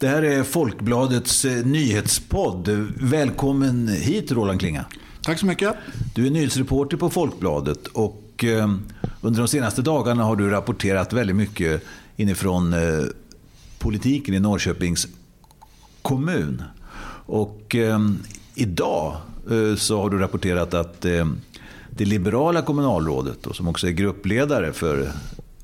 Det här är Folkbladets eh, nyhetspodd. Välkommen hit Roland Klinga. Tack så mycket. Du är nyhetsreporter på Folkbladet och eh, under de senaste dagarna har du rapporterat väldigt mycket inifrån eh, politiken i Norrköpings kommun. Och idag så har du rapporterat att det liberala kommunalrådet, som också är gruppledare för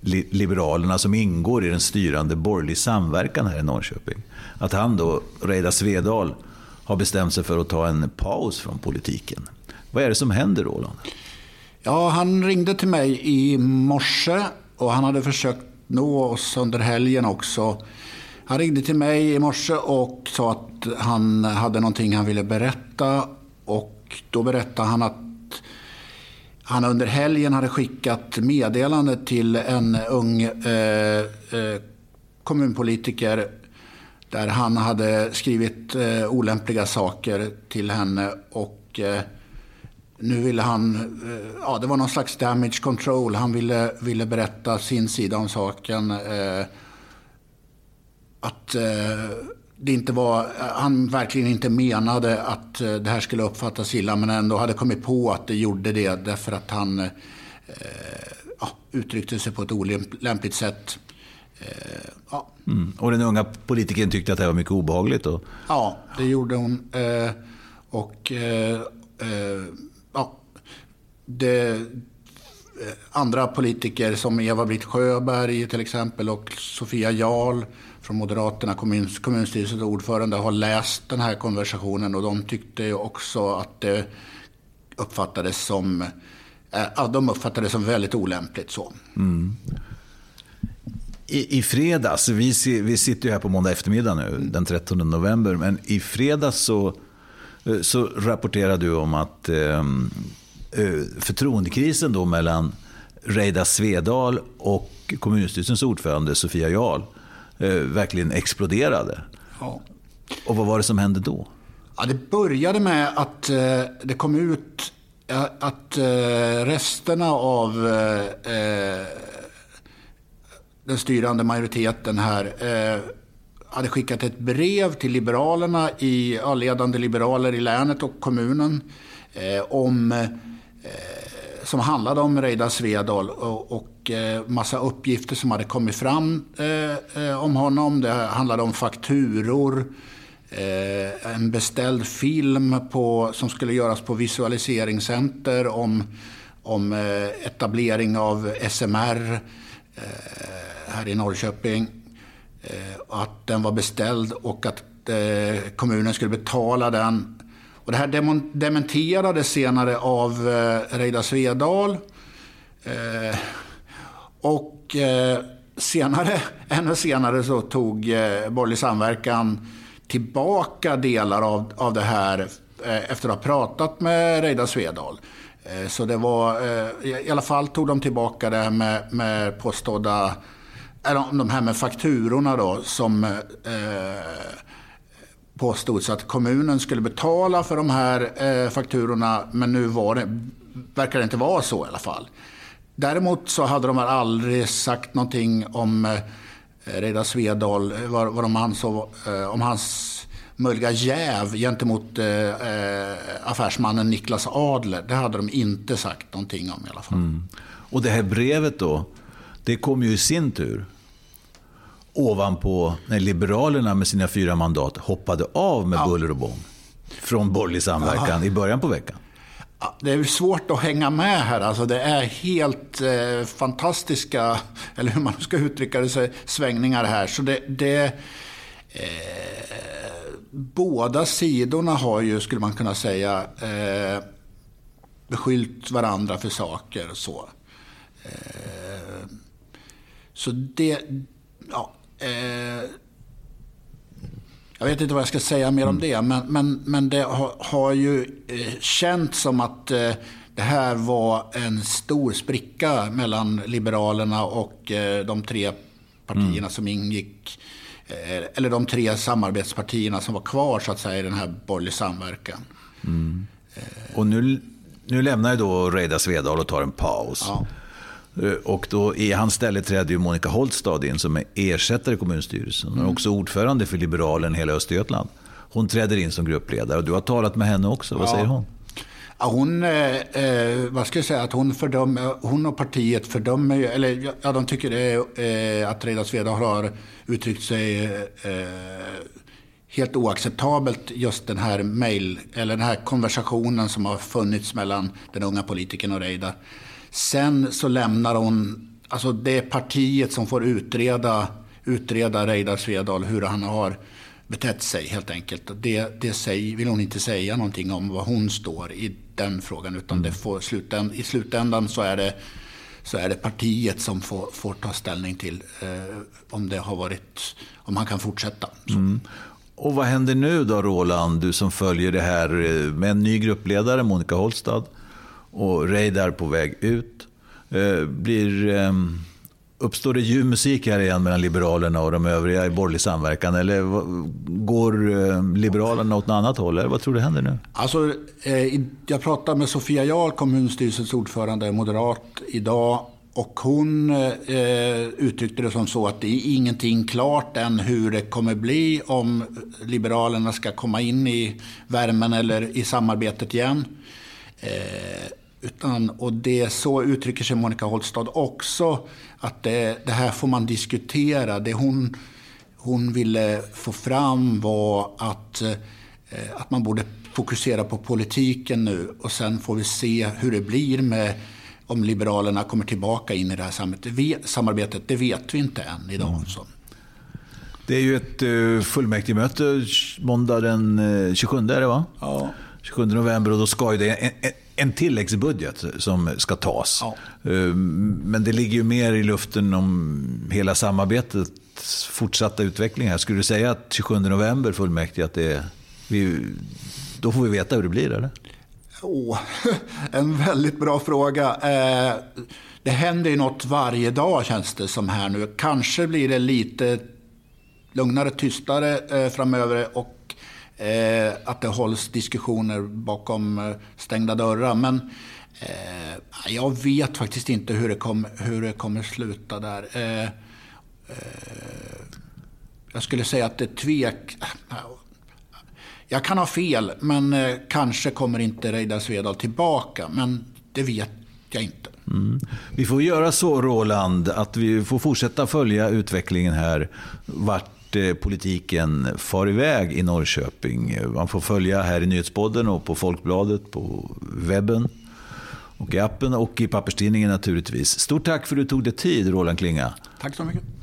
Liberalerna som ingår i den styrande borgerlig samverkan här i Norrköping. Att han då, Reidar Svedal, har bestämt sig för att ta en paus från politiken. Vad är det som händer Roland? Ja, han ringde till mig i morse och han hade försökt nå oss under helgen också. Han ringde till mig i morse och sa att han hade någonting han ville berätta. Och då berättade han att han under helgen hade skickat meddelande till en ung eh, eh, kommunpolitiker där han hade skrivit eh, olämpliga saker till henne. Och eh, nu ville han, eh, ja det var någon slags damage control. Han ville, ville berätta sin sida om saken. Eh, att eh, det inte var, han verkligen inte menade att eh, det här skulle uppfattas illa men ändå hade kommit på att det gjorde det därför att han eh, ja, uttryckte sig på ett olämpligt sätt. Eh, ja. Mm. Och den unga politikern tyckte att det var mycket obehagligt? Och... Ja, det gjorde hon. Eh, och eh, eh ja, det, andra politiker som Eva-Britt Sjöberg till exempel och Sofia Jarl från Moderaterna, kommun, kommunstyrelsens ordförande, har läst den här konversationen och de tyckte också att det uppfattades som, äh, ja, de uppfattade det som väldigt olämpligt. så. Mm. I, I fredags, vi, vi sitter ju här på måndag eftermiddag nu, den 13 november, men i fredags så, eh, så rapporterade du om att eh, förtroendekrisen då mellan Reidar Svedal och kommunstyrelsens ordförande Sofia Jarl eh, verkligen exploderade. Ja. Och vad var det som hände då? Ja, det började med att eh, det kom ut att eh, resterna av eh, eh, den styrande majoriteten här eh, hade skickat ett brev till liberalerna, i, ledande liberaler i länet och kommunen om som handlade om Reidar Svedal och, och eh, massa uppgifter som hade kommit fram eh, eh, om honom. Det handlade om fakturor, eh, en beställd film på, som skulle göras på Visualiseringscenter om, om eh, etablering av SMR eh, här i Norrköping. Eh, att den var beställd och att kommunen skulle betala den och det här dementerades senare av eh, Reidar Svedal. Eh, och eh, senare, ännu senare så tog eh, Borgerlig Samverkan tillbaka delar av, av det här eh, efter att ha pratat med Reidar Svedal. Eh, så det var, eh, i alla fall tog de tillbaka det med, med påstådda, eller de här med fakturorna då som eh, påstods att kommunen skulle betala för de här eh, fakturorna, men nu var det, verkar det inte vara så i alla fall. Däremot så hade de aldrig sagt någonting om eh, Reidar Svedal, eh, vad, vad de ansåg eh, om hans möjliga jäv gentemot eh, eh, affärsmannen Niklas Adler. Det hade de inte sagt någonting om i alla fall. Mm. Och det här brevet då, det kom ju i sin tur ovanpå när Liberalerna med sina fyra mandat hoppade av med ja. buller och bång från borgerlig samverkan ja. i början på veckan. Det är svårt att hänga med här. Alltså det är helt eh, fantastiska, eller hur man ska uttrycka det, svängningar här. Så det, det eh, båda sidorna har ju, skulle man kunna säga, eh, beskyllt varandra för saker och så. Eh, så det, ja, Eh, jag vet inte vad jag ska säga mer om mm. det, men, men, men det har, har ju eh, känts som att eh, det här var en stor spricka mellan Liberalerna och eh, de tre partierna mm. som ingick, eh, eller de tre samarbetspartierna som var kvar så att säga i den här borgerliga samverkan. Mm. Och nu, nu lämnar ju då Reidar Svedal och tar en paus. Ja. Eh, och då i hans ställe trädde ju Monica Holstad in som är ersättare i kommunstyrelsen. Hon är också ordförande för Liberalen hela Östergötland. Hon träder in som gruppledare och du har talat med henne också. Vad Ja. säger hon? Hon, eh, eh, vad ska jag säga, att hon, fördömer, hon och partiet fördömer, eller ja, de tycker det eh, att Reidar Svedal har uttryckt sig eh, helt oacceptabelt just den här mail, eller den här konversationen som har funnits mellan den unga politikern och Reidar. Sen så lämnar hon, alltså det är partiet som får utreda, utreda Reidar Svedal, hur han har betett sig helt enkelt. Det, det säger, vill hon inte säga någonting om vad hon står i den frågan. Utan det får slutänd, i slutändan så är det, så är det partiet som får, får ta ställning till eh, om det har varit, om han kan fortsätta. Så. Och vad händer nu då Roland, du som följer det här eh, med en ny gruppledare, Monica Holstad, och Reidar på väg ut. Eh, Blir, eh, uppstår det ljuv musik här igen mellan Liberalerna och de övriga i borgerlig samverkan? Eller går eh, Liberalerna åt något annat håll? Eller vad tror du händer nu? Alltså, eh, jag pratade med Sofia Jarl, kommunstyrelsens ordförande, moderat, idag. Och hon eh, uttryckte det som så att det är ingenting klart än hur det kommer bli om Liberalerna ska komma in i värmen eller i samarbetet igen. Eh, utan, och det så uttrycker sig Monica Holstad också, att det, det här får man diskutera. Det hon, hon ville få fram var att, eh, att man borde fokusera på politiken nu och sen får vi se hur det blir med om Liberalerna kommer tillbaka in i det här samarbetet. Vi- samarbetet det vet vi inte än idag. Så. Det är ju ett uh, fullmäktigemöte måndag den eh, 27 är det va? Ja. 27 november och då ska ju det en, tilläggsbudget som ska tas. Ja. Eh, Men det ligger ju mer i luften om hela samarbetets fortsatta utveckling här. Skulle du säga att 27 november fullmäktige, att det är, vi, då får vi veta hur det blir eller? Åh, en väldigt bra fråga. Eh, det händer ju något varje dag känns det som här nu. Kanske blir det lite lugnare, tystare eh, framöver och eh, att det hålls diskussioner bakom eh, stängda dörrar. Men eh, jag vet faktiskt inte hur det, kom, hur det kommer sluta där. Eh, eh, jag skulle säga att det tvek... Jag kan ha fel, men eh, kanske kommer inte Reidar Svedal tillbaka. Men det vet jag inte. Mm. Vi får göra så, Roland, att vi får fortsätta följa utvecklingen här. Vart politiken far iväg i Norrköping. Man får följa här i Nyhetspodden och på Folkbladet, på webben och i appen och i papperstidningen naturligtvis. Stort tack för att du tog dig tid, Roland Klinga. Tack så mycket.